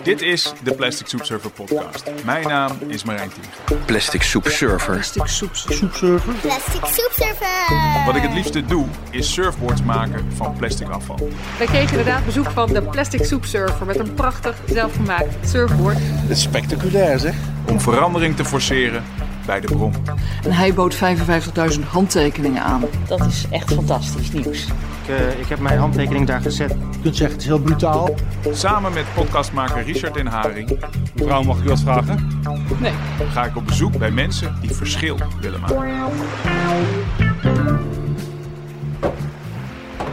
Dit is de Plastic Soup Server podcast. Mijn naam is Marijn Tiegen. Plastic Soup Server. Plastic soep, soepserver. Plastic soepserver. Wat ik het liefste doe, is surfboards maken van plastic afval. Wij kregen inderdaad bezoek van de Plastic Soup Surfer met een prachtig zelfgemaakt surfboard. Dat is spectaculair zeg. Om verandering te forceren bij de bron. En hij bood 55.000 handtekeningen aan. Dat is echt fantastisch nieuws. Ik, eh, ik heb mijn handtekening daar gezet. Je kunt zeggen, het is heel brutaal. Samen met podcastmaker Richard en Haring Mevrouw, mag ik u wat vragen? Nee, ga ik op bezoek bij mensen die verschil willen maken.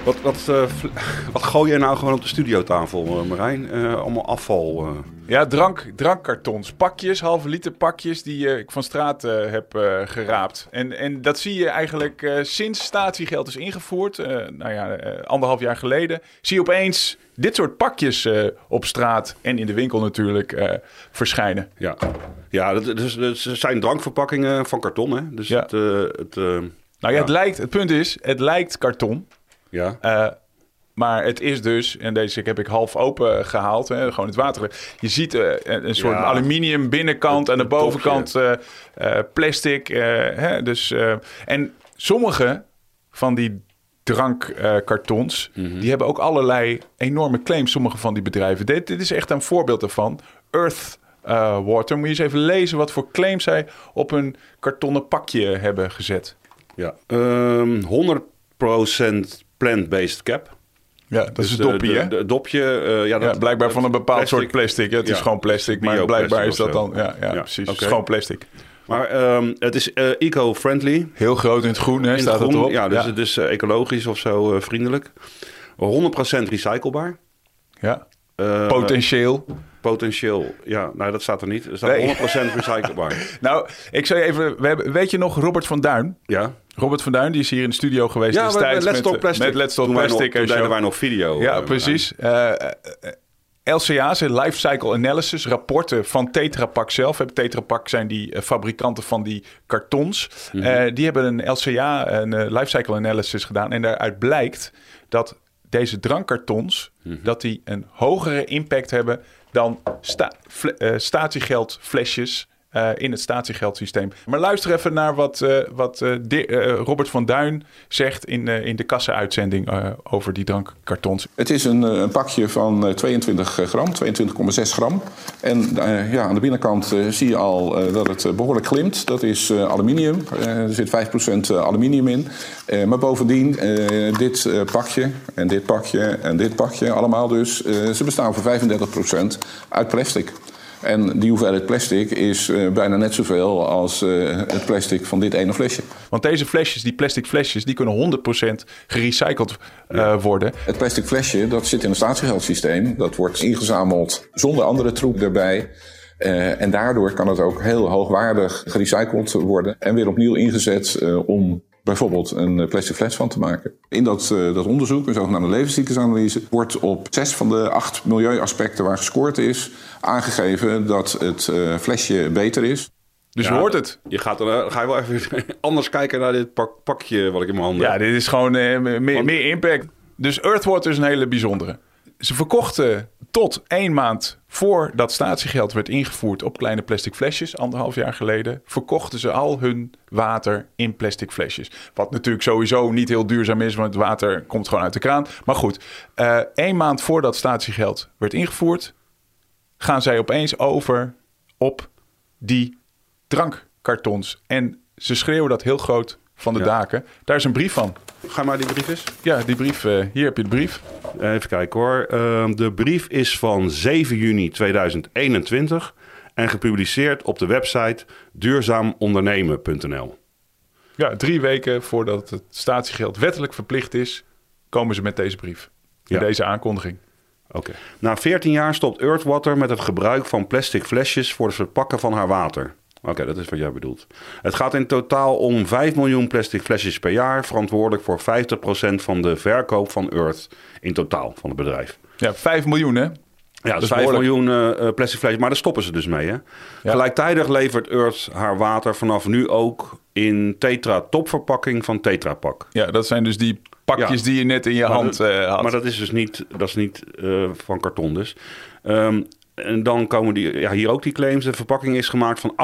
Wat, wat, eh, wat gooi je nou gewoon op de studiotafel, eh, Marijn? Eh, allemaal afval. Ja, drank, drankkartons, pakjes, halve liter pakjes die eh, ik van straat eh, heb eh, geraapt. En, en dat zie je eigenlijk sinds statiegeld is ingevoerd, nou ja, anderhalf jaar geleden, zie je opeens dit soort pakjes op straat en in de winkel natuurlijk verschijnen. Ja, ja dat, dus, dus het zijn drankverpakkingen van karton, hè? Dus Ja. het... het Nou ja, Ja. Het, lijkt, het punt is, het lijkt karton, ja. Maar het is dus, en deze heb ik half open gehaald, hè, gewoon het water. Je ziet eh, een, een soort Ja. aluminium binnenkant Het- en aan de bovenkant eh, eh, plastic. hè, dus, en sommige van die drankkartons, Mhm. die hebben ook allerlei enorme claims, sommige van die bedrijven. Dit, dit is echt een voorbeeld daarvan. Earth Water, moet je eens even lezen wat voor claims zij op een kartonnen pakje hebben gezet. ja. Ehm 100% plant-based cap. Ja, dat is Dus het dopje, hè? dopje, eh, ja, Ja, dat, blijkbaar van een bepaald plastic. soort plastic. Het is gewoon plastic, maar blijkbaar is dat dan... Ja, ja, precies. Het oké. is gewoon plastic. Maar ehm, het is eh, eco-friendly. Heel groot in het groen, hè, In staat het het groen. erop. Ja, dus het is eh, ecologisch of zo vriendelijk. 100% recyclebaar. ja. Potentieel. Potentieel, ja, nou dat staat er niet. Er staat Nee. 100% recyclebaar. Nou, ik zou je even... We hebben, weet je nog Robert van Duin? Ja, Robert van Duin, die is hier in de studio geweest ja destijds Let's met, Talk Plastic. met Let's Talk toen wij nog- Plastic. Deden wij nog video. Ja, eh, precies. Eh, eh, eh, LCA's, Life Cycle Analysis, rapporten van Tetra Pak zelf. Tetra Pak zijn die fabrikanten van die kartons. Mhm. Die hebben een LCA, een Life Cycle Analysis gedaan. En daaruit blijkt dat deze drankkartons, Mhm. dat die een hogere impact hebben dan sta, fle- eh, statiegeldflesjes eh, in het statiegeldsysteem. Maar luister even naar wat, eh, wat eh, Robert van Duin zegt in, in de kassa-uitzending eh, over die drankkartons. Het is een, een pakje van eh, 22 gram, 22,6 gram. En ja, aan de binnenkant zie je al dat het eh, behoorlijk glimt. Dat is aluminium. Er zit 5% aluminium in. Maar bovendien, dit pakje en dit pakje en dit pakje, allemaal dus, ze bestaan voor 35% uit plastic. En die hoeveelheid plastic is eh, bijna net zoveel als eh, het plastic van dit ene flesje. Want deze flesjes, die plastic flesjes, die kunnen 100% gerecycled eh, worden. Het plastic flesje, dat zit in een statiegeldsysteem. Dat wordt ingezameld zonder andere troep erbij. En daardoor kan het ook heel hoogwaardig gerecycled worden. En weer opnieuw ingezet om bijvoorbeeld een eh, plastic fles van te maken. In dat, eh, dat onderzoek, een zogenaamde levenscyclusanalyse... wordt op zes van de acht milieuaspecten waar gescoord is... aangegeven dat het eh, flesje beter is. Dus Ja, je hoort het. Je gaat eh, ga je wel even anders kijken naar dit pak, pakje wat ik in mijn handen Ja, heb. dit is gewoon eh, meer, meer impact. Dus Earthwater is een hele bijzondere. Ze verkochten tot één maand voordat statiegeld werd ingevoerd op kleine plastic flesjes, anderhalf jaar geleden, verkochten ze al hun water in plastic flesjes. Wat natuurlijk sowieso niet heel duurzaam is, want het water komt gewoon uit de kraan. Maar goed, eh één maand voordat statiegeld werd ingevoerd, gaan zij opeens over op die drankkartons. En ze schreeuwen dat heel groot van de Ja. daken. Daar is een brief van. Ga maar die brief eens. Ja, die brief, eh, hier heb je de brief. Even kijken hoor. Ehm, de brief is van 7 juni 2021 en gepubliceerd op de website duurzaamondernemen.nl. Ja, drie weken voordat het statiegeld wettelijk verplicht is, komen ze met deze brief. Met Ja. deze aankondiging. Oké. Na 14 jaar stopt Earthwater met het gebruik van plastic flesjes voor het verpakken van haar water. Oké, dat is wat jij bedoelt. Het gaat in totaal om 5 miljoen plastic flesjes per jaar, verantwoordelijk voor 50% van de verkoop van Earth in totaal van het bedrijf. Ja, 5 miljoen hè? Ja, Dat is 5 behoorlijk. miljoen eh, eh, plastic flesjes, maar daar stoppen ze dus mee. Hè? Gelijktijdig levert Earth haar water vanaf nu ook in Tetra topverpakking van Tetra Pak. Ja, dat zijn dus die pakjes Ja. die je net in je Maar hand dat- eh, had. Maar dat is dus niet, dat is niet van karton dus. Ehm, En dan komen die, ja, hier ook die claims. De verpakking is gemaakt van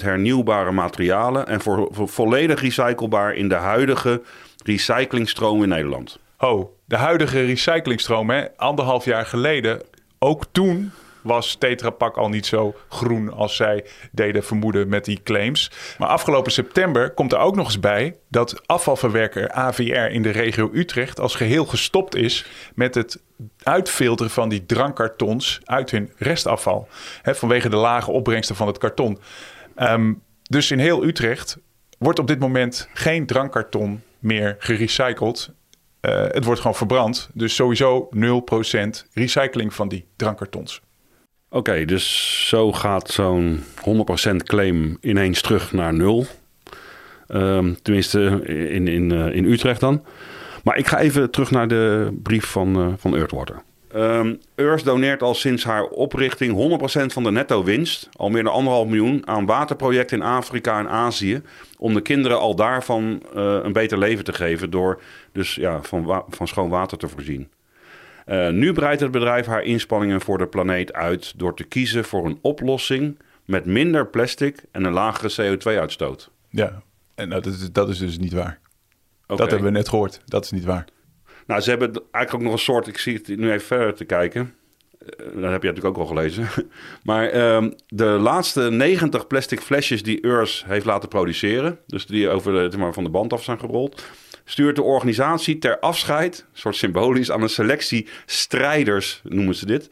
88% hernieuwbare materialen en voor, voor volledig recyclebaar in de huidige recyclingstroom in Nederland. Oh, de huidige recyclingstroom, hè, anderhalf jaar geleden, ook toen was Tetra Pak al niet zo groen als zij deden vermoeden met die claims. Maar afgelopen september komt er ook nog eens bij dat afvalverwerker AVR in de regio Utrecht als geheel gestopt is met het uitfilteren van die drankkartons uit hun restafval. Vanwege de lage opbrengsten van het karton. Ehm, dus in heel Utrecht wordt op dit moment geen drankkarton meer gerecycled. Uh, het wordt gewoon verbrand. Dus sowieso 0% recycling van die drankkartons. Oké, dus zo gaat zo'n 100% claim ineens terug naar nul. Um, tenminste, in, in, uh, in Utrecht dan. Maar ik ga even terug naar de brief van, uh, van Earthwater. Um, Earth doneert al sinds haar oprichting 100% van de netto winst, al meer dan anderhalf miljoen, aan waterprojecten in Afrika en Azië. Om de kinderen al daarvan uh, een beter leven te geven door dus ja, van, van schoon water te voorzien. Uh, nu breidt het bedrijf haar inspanningen voor de planeet uit door te kiezen voor een oplossing met minder plastic en een lagere CO2-uitstoot. Ja, en dat is, dat is dus niet waar. Okay. Dat hebben we net gehoord. Dat is niet waar. Nou, ze hebben eigenlijk ook nog een soort. Ik zie het nu even verder te kijken. Dat heb je natuurlijk ook al gelezen. Maar um, de laatste 90 plastic flesjes die Earth heeft laten produceren, dus die over de, maar, van de band af zijn gerold, stuurt de organisatie ter afscheid, een soort symbolisch, aan een selectie strijders, noemen ze dit.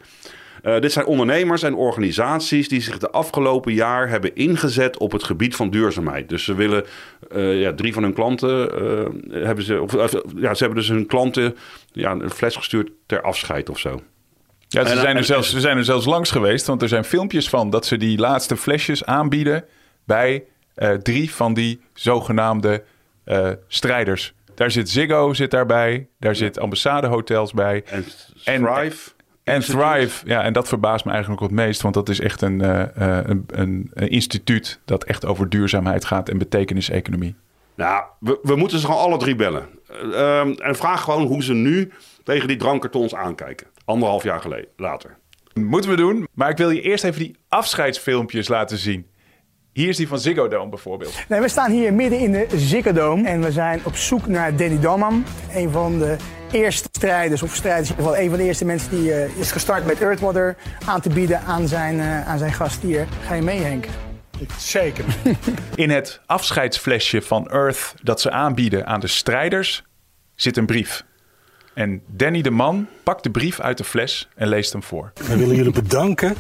Uh, dit zijn ondernemers en organisaties die zich de afgelopen jaar hebben ingezet op het gebied van duurzaamheid. Dus ze willen uh, ja, drie van hun klanten uh, hebben ze, of, ja, ze hebben dus hun klanten ja, een fles gestuurd ter afscheid of zo. Ja, ze, en, zijn er zelfs, ze zijn er zelfs langs geweest, want er zijn filmpjes van dat ze die laatste flesjes aanbieden bij drie van die zogenaamde strijders. Daar zit Ziggo zit daarbij, daar zit ambassadehotels bij. En Thrive. En, en Thrive, ja, en dat verbaast me eigenlijk ook het meest, want dat is echt een, uh, een, een, een, instituut dat echt over duurzaamheid gaat en betekeniseconomie. Nou, we, we moeten ze gewoon alle drie bellen. Um, en vraag gewoon hoe ze nu tegen die drankkartons aankijken. Anderhalf jaar geleden, later. Moeten we doen, maar ik wil je eerst even die afscheidsfilmpjes laten zien. Hier is die van Ziggo Dome bijvoorbeeld. Nee, we staan hier midden in de Ziggo Dome en we zijn op zoek naar Danny Damman. Een van de eerste strijders, of strijders in ieder geval een van de eerste mensen die uh, is gestart met Earthwater aan te bieden aan zijn, uh, aan zijn gast hier. Ga je mee Henk? Zeker. in het afscheidsflesje van Earth dat ze aanbieden aan de strijders zit een brief. En Danny de Man pakt de brief uit de fles en leest hem voor. We willen jullie bedanken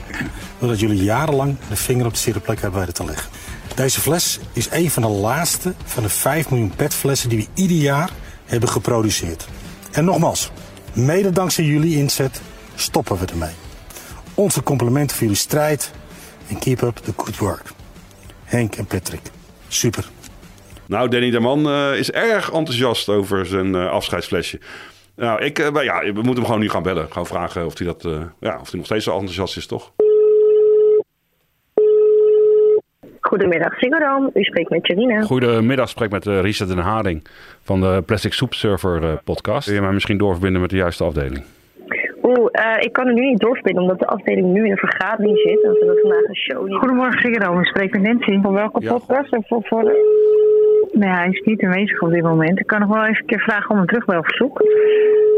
doordat jullie jarenlang de vinger op de zere plek hebben weten te leggen. Deze fles is een van de laatste van de 5 miljoen petflessen die we ieder jaar hebben geproduceerd. En nogmaals, mede dankzij jullie inzet stoppen we ermee. Onze complimenten voor jullie strijd en keep up the good work. Henk en Patrick, super. Nou, Danny de Man uh, is erg enthousiast over zijn uh, afscheidsflesje. Nou, ik, uh, ja, we moeten hem gewoon nu gaan bellen. Gewoon vragen of hij, dat, uh, ja, of hij nog steeds zo enthousiast is, toch? Goedemiddag, Sigurdam. U spreekt met Jarina. Goedemiddag, spreek met uh, Richard den Haring van de Plastic Soup Server podcast. Wil je mij misschien doorverbinden met de juiste afdeling? Oeh, ik kan er nu niet doorverbinden omdat de afdeling nu in een vergadering zit. En we hebben vandaag een show. Niet... Goedemorgen, Sigurdam. Ik spreek met Nancy. Van welke ja. podcast? En voor, Nee, hij is niet aanwezig op dit moment. Ik kan nog wel even een keer vragen om een terugbelverzoek.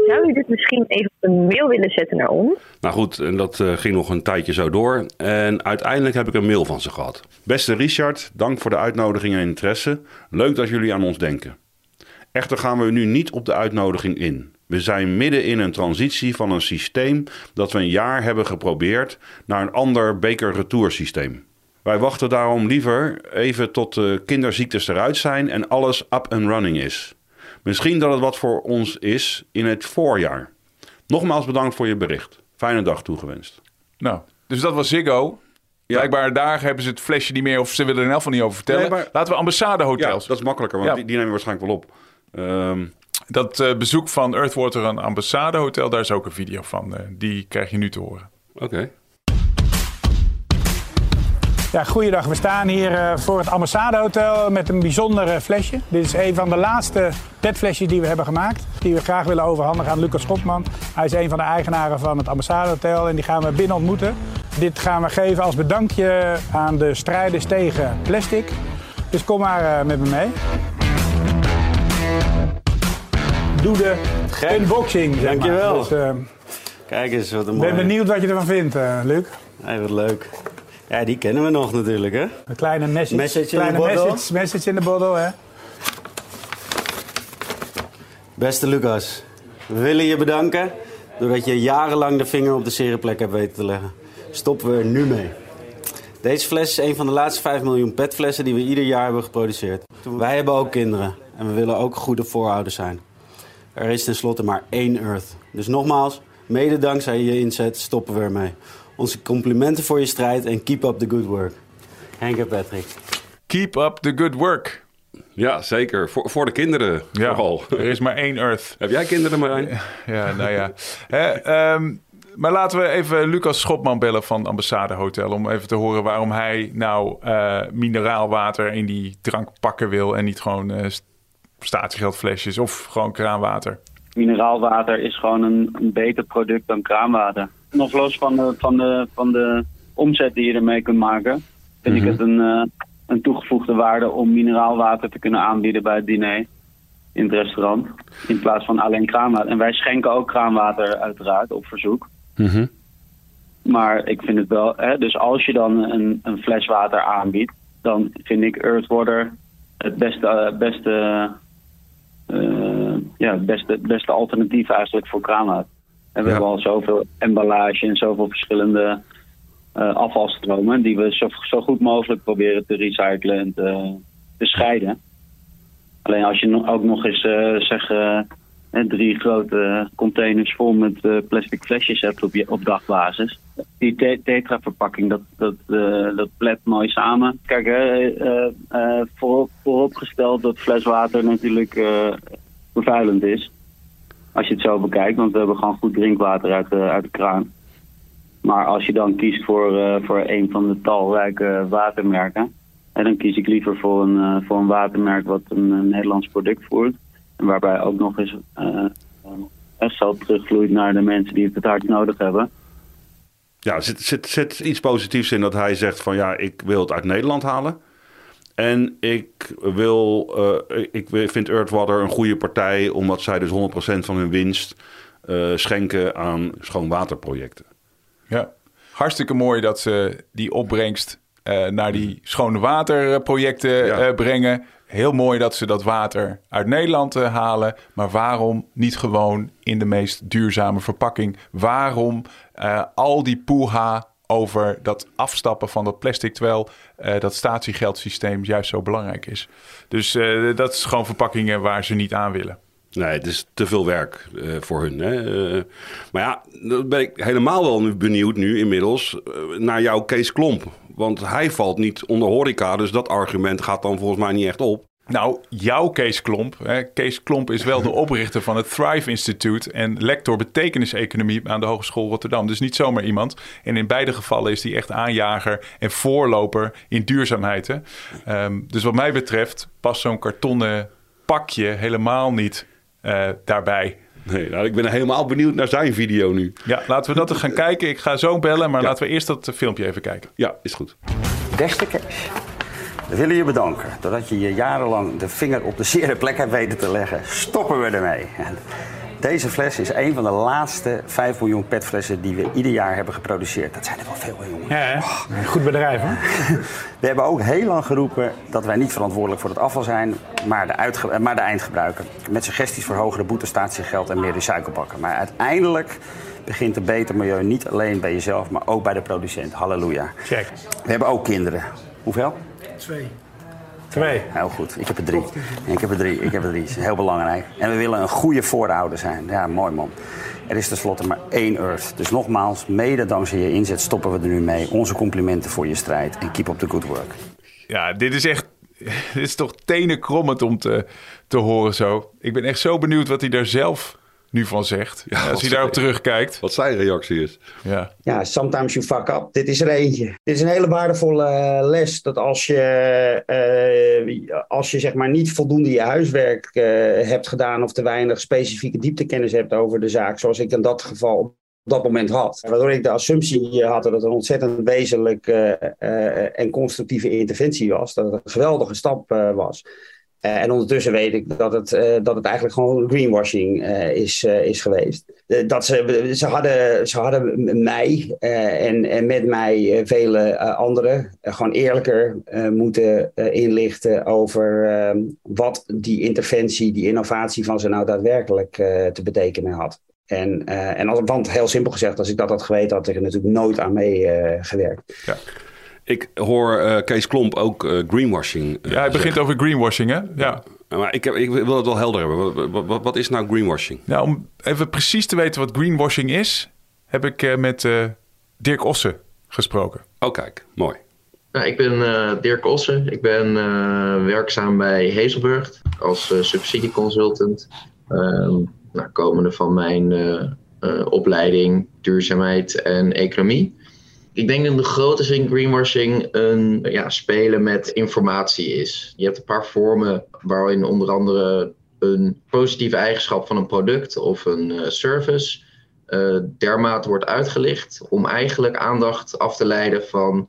Zou u dit misschien even op een mail willen zetten naar ons? Nou goed, en dat uh, ging nog een tijdje zo door. En uiteindelijk heb ik een mail van ze gehad. Beste Richard, dank voor de uitnodiging en interesse. Leuk dat jullie aan ons denken. Echter gaan we nu niet op de uitnodiging in. We zijn midden in een transitie van een systeem dat we een jaar hebben geprobeerd naar een ander beker-retour-systeem. Wij wachten daarom liever even tot de kinderziektes eruit zijn en alles up and running is. Misschien dat het wat voor ons is in het voorjaar. Nogmaals bedankt voor je bericht. Fijne dag toegewenst. Nou, dus dat was Ziggo. Ja. Blijkbaar daar hebben ze het flesje niet meer, of ze willen er in elk geval niet over vertellen. Nee, maar... Laten we ambassadehotels. Ja, dat is makkelijker, want ja. die, die nemen we waarschijnlijk wel op. Um... Dat uh, bezoek van Earthwater aan ambassadehotel, daar is ook een video van. Uh, die krijg je nu te horen. Oké. Okay. Ja, goeiedag. We staan hier uh, voor het Ambassade Hotel met een bijzonder flesje. Dit is een van de laatste petflesjes die we hebben gemaakt. Die we graag willen overhandigen aan Lucas Schopman. Hij is een van de eigenaren van het Ambassade Hotel en die gaan we binnen ontmoeten. Dit gaan we geven als bedankje aan de strijders tegen plastic. Dus kom maar uh, met me mee. Doe de unboxing. Zeg Dankjewel. Dus, uh, Kijk eens wat een Ik mooi. ben benieuwd wat je ervan vindt, uh, Luc. Hey, wat leuk. Ja, die kennen we nog natuurlijk, hè? Een kleine message, Message in kleine de bottle. message, message in de bottle, hè? Beste Lucas, we willen je bedanken doordat je jarenlang de vinger op de zere plek hebt weten te leggen. Stoppen we er nu mee. Deze fles is een van de laatste 5 miljoen petflessen die we ieder jaar hebben geproduceerd. Wij hebben ook kinderen en we willen ook goede voorouders zijn. Er is tenslotte maar één Earth. Dus nogmaals, mede dankzij je inzet stoppen we ermee. Onze complimenten voor je strijd en keep up the good work. Henk en Patrick. Keep up the good work. Ja, zeker. Voor, voor de kinderen Ja, vooral. er is maar één Earth. Heb jij kinderen, Marijn? Ja, nou ja. Hè, ehm, maar laten we even Lucas Schopman bellen van Ambassade Hotel... om even te horen waarom hij nou eh, mineraalwater in die drank pakken wil... en niet gewoon eh, statiegeldflesjes of gewoon kraanwater. mineraalwater is gewoon een, een beter product dan kraanwater. Nog los van de, van de, van de omzet die je ermee kunt maken, vind ik het een, eh, een toegevoegde waarde om mineraalwater te kunnen aanbieden bij het diner in het restaurant. In plaats van alleen kraanwater. En wij schenken ook kraanwater uiteraard op verzoek. Maar ik vind het wel, hè, dus als je dan een, een fles water aanbiedt, dan vind ik Earth Water het beste, eh, beste, eh, ja, het beste, beste alternatief eigenlijk voor kraanwater. En we Ja. hebben al zoveel emballage en zoveel verschillende eh, afvalstromen die we zo, zo goed mogelijk proberen te recyclen en te, te scheiden. Alleen als je no- ook nog eens eh, zeg, eh, drie grote containers vol met plastic flesjes hebt op, je, op dagbasis. Die te- tetra-verpakking, dat, dat, eh, dat plet mooi samen. Kijk, voorop, vooropgesteld dat fleswater natuurlijk vervuilend is. Als je het zo bekijkt, want we hebben gewoon goed drinkwater uit de, uit de kraan. Maar als je dan kiest voor, eh, voor een van de talrijke watermerken, en dan kies ik liever voor een, eh, voor een watermerk wat een, eh, Nederlands product voert. En waarbij ook nog eens eh echt geld terugvloeit naar de mensen die het het hardst nodig hebben. Ja, zit, zit, zit iets positiefs in dat hij zegt van ja, ik wil het uit Nederland halen. En ik, wil, eh, ik vind Earthwater een goede partij omdat zij dus 100% van hun winst eh, schenken aan schoonwaterprojecten. Ja, hartstikke mooi dat ze die opbrengst eh, naar die schone waterprojecten eh, brengen. Heel mooi dat ze dat water uit Nederland eh, halen. Maar waarom niet gewoon in de meest duurzame verpakking? Waarom eh, al die poeha over dat afstappen van dat plastic... terwijl eh, dat statiegeldsysteem juist zo belangrijk is. Dus eh, dat is gewoon verpakkingen waar ze niet aan willen. Nee, het is te veel werk eh, voor hun. Hè? Maar ja, dan ben ik helemaal wel nu benieuwd nu inmiddels naar jouw Kees Klomp. Want hij valt niet onder horeca, dus dat argument gaat dan volgens mij niet echt op. Nou, jouw Kees Klomp. Hè. Kees Klomp is wel de oprichter van het Thrive Institute en lector betekeniseconomie aan de Hogeschool Rotterdam. Dus niet zomaar iemand. En in beide gevallen is hij echt aanjager en voorloper in duurzaamheid. Hè. Ehm, dus wat mij betreft past zo'n kartonnen pakje helemaal niet eh, daarbij. Nee, nou, ik ben helemaal benieuwd naar zijn video nu. Ja, laten we dat eens gaan kijken. Ik ga zo bellen, maar laten we eerst dat filmpje even kijken. Ja, is goed. Beste Kees, we willen je bedanken doordat je je jarenlang de vinger op de zere plek hebt weten te leggen. Stoppen we ermee. Deze fles is een van de laatste 5 miljoen petflessen die we ieder jaar hebben geproduceerd. Dat zijn er wel veel, hè, jongen. Ja, hè? Goed bedrijf, hè? We hebben ook heel lang geroepen dat wij niet verantwoordelijk voor het afval zijn, maar de, uitge- maar de eindgebruiker. Met suggesties voor hogere boete, statiegeld en meer recyclebakken. Maar uiteindelijk begint een beter milieu niet alleen bij jezelf, maar ook bij de producent. Halleluja. Check. We hebben ook kinderen. Hoeveel? Twee. Twee. Heel goed. Ik heb er drie. Ik heb er drie. Ik heb er drie. Dat is heel belangrijk. En we willen een goede voorouder zijn. Ja, mooi man. Er is tenslotte maar één Earth. Dus nogmaals, mede dankzij je inzet stoppen we er nu mee. Onze complimenten voor je strijd. En keep up the good work. Ja, dit is echt. Dit is toch tenenkrommend om te, te horen zo. Ik ben echt zo benieuwd wat hij daar zelf nu van zegt. Ja, als hij daarop terugkijkt. Wat zijn reactie is. Ja. Ja, sometimes you fuck up. Dit is er eentje. Dit is een hele waardevolle eh, les. Dat als je, eh, als je zeg maar niet voldoende je huiswerk eh, hebt gedaan of te weinig specifieke dieptekennis hebt over de zaak, zoals ik in dat geval op dat moment had. Waardoor ik de assumptie had dat het een ontzettend wezenlijke eh, en constructieve interventie was. Dat het een geweldige stap eh, was. Eh, en ondertussen weet ik dat het, eh, dat het eigenlijk gewoon greenwashing eh, is, is geweest. Dat ze, ze, hadden, ze hadden mij en, en met mij vele anderen gewoon eerlijker moeten inlichten over eh, wat die interventie, die innovatie van ze nou daadwerkelijk te betekenen had. En, en want heel simpel gezegd, als ik dat had geweten, had ik er natuurlijk nooit aan mee eh, gewerkt. Ja. Ik hoor eh, Kees Klomp ook eh, greenwashing. eh, Ja, hij begint zeggen. over greenwashing, hè? Ja. Maar ik, heb, ik wil het wel helder hebben. Wat, wat, wat is nou greenwashing? Nou, om even precies te weten wat greenwashing is, heb ik eh, met eh, Dirk Ossen gesproken. Oh, kijk, mooi. Nou, ik ben eh, Dirk Ossen. Ik ben eh, werkzaam bij Hezelburg als eh, subsidieconsultant. Ehm nou, komende van mijn eh, eh, opleiding duurzaamheid en economie. Ik denk dat de grote zin greenwashing een ja, spelen met informatie is. Je hebt een paar vormen waarin onder andere een positieve eigenschap van een product of een eh, service eh, dermate wordt uitgelicht om eigenlijk aandacht af te leiden van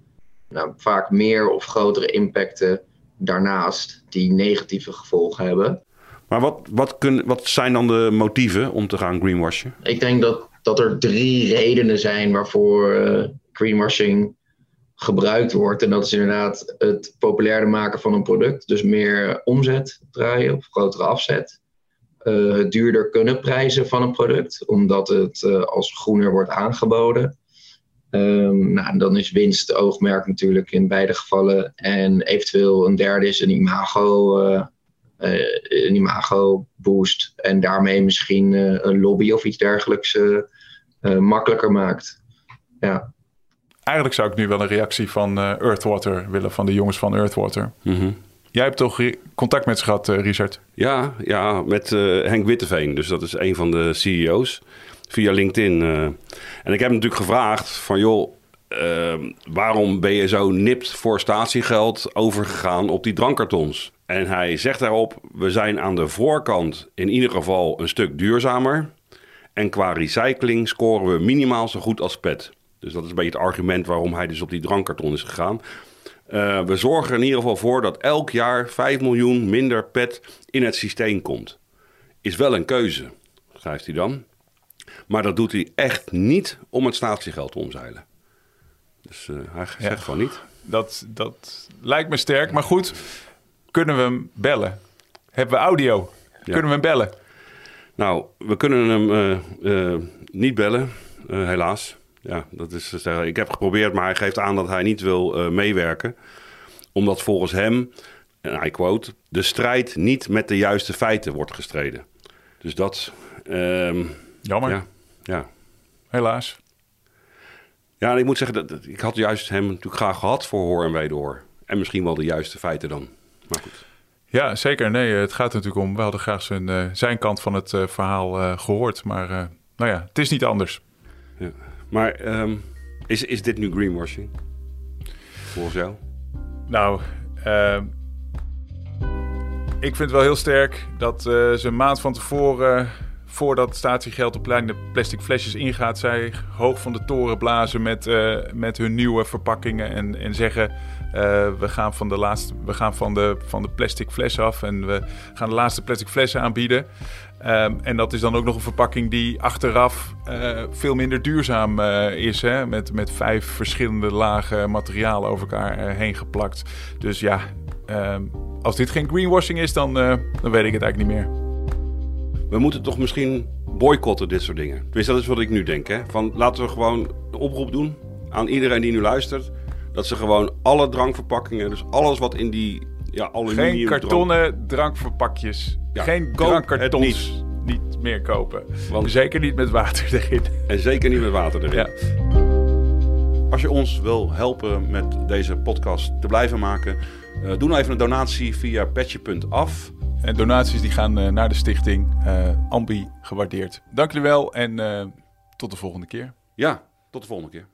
nou, vaak meer of grotere impacten daarnaast die negatieve gevolgen hebben. Maar wat, wat, kun, wat zijn dan de motieven om te gaan greenwashen? Ik denk dat, dat er drie redenen zijn waarvoor eh, greenwashing gebruikt wordt. En dat is inderdaad het populairder maken van een product. Dus meer omzet draaien of grotere afzet. Eh, het duurder kunnen prijzen van een product, omdat het eh, als groener wordt aangeboden. Ehm, nou, dan is winst oogmerk natuurlijk in beide gevallen. En eventueel een derde is een imago, eh, een imago boost. En daarmee misschien een lobby of iets dergelijks makkelijker maakt. Ja. Eigenlijk zou ik nu wel een reactie van eh, Earthwater willen, van de jongens van Earthwater. Jij hebt toch contact met ze gehad, eh, Richard? Ja, ja met eh, Henk Witteveen. Dus dat is een van de CEO's. Via LinkedIn. En ik heb hem natuurlijk gevraagd van... joh, eh, waarom ben je zo nipt voor statiegeld overgegaan op die drankkartons? En hij zegt daarop... we zijn aan de voorkant in ieder geval een stuk duurzamer... en qua recycling scoren we minimaal zo goed als PET. Dus dat is een beetje het argument waarom hij dus op die drankkarton is gegaan. Eh, we zorgen er in ieder geval voor dat elk jaar 5 miljoen minder PET in het systeem komt. Is wel een keuze, schrijft hij dan. Maar dat doet hij echt niet om het statiegeld te omzeilen. Dus eh, hij zegt gewoon niet. Dat, dat lijkt me sterk. Maar goed, kunnen we hem bellen? Hebben we audio? Kunnen we hem bellen? Nou, we kunnen hem eh, niet bellen, helaas. Ja, dat is, eh, ik heb geprobeerd, maar hij geeft aan dat hij niet wil eh, meewerken. Omdat volgens hem, en I quote, de strijd niet met de juiste feiten wordt gestreden. Dus dat... ehm, Jammer. Ja, ja. Helaas. Ja, en ik moet zeggen, dat, ik had juist hem natuurlijk graag gehad voor hoor en wederhoor. En misschien wel de juiste feiten dan. Maar goed. Ja, zeker. Nee, het gaat er natuurlijk om. We hadden graag zijn, eh, zijn kant van het eh, verhaal eh, gehoord. Maar eh, nou ja, het is niet anders. Ja. Maar ehm, is, is dit nu greenwashing? Volgens jou? Nou, eh, ik vind het wel heel sterk dat eh, ze een maand van tevoren, voordat statiegeld op kleine plastic flesjes ingaat, zij hoog van de toren blazen met, eh, met hun nieuwe verpakkingen en, en zeggen: eh, we gaan, van de, laatste, we gaan van, de, van de plastic fles af en we gaan de laatste plastic flessen aanbieden. Ehm, en dat is dan ook nog een verpakking die achteraf eh, veel minder duurzaam is. Hè? Met, met vijf verschillende lagen materiaal over elkaar heen geplakt. Dus ja, ehm, als dit geen greenwashing is, dan, dan weet ik het eigenlijk niet meer. We moeten toch misschien boycotten dit soort dingen. Tenminste, dat is wat ik nu denk. Hè? Van, laten we gewoon een oproep doen aan iedereen die nu luistert. Dat ze gewoon alle drankverpakkingen, dus alles wat in die ja, aluminium... Geen kartonnen drankverpakjes. Ja, geen drankkartons. Niet meer kopen. zeker niet met water erin. En zeker niet met water erin. Ja. Als je ons wil helpen met deze podcast te blijven maken, eh, doe nou even een donatie via petje.af. En donaties die gaan eh, naar de stichting. Eh, Ambi, gewaardeerd. Dank jullie wel en eh, tot de volgende keer. Ja, tot de volgende keer.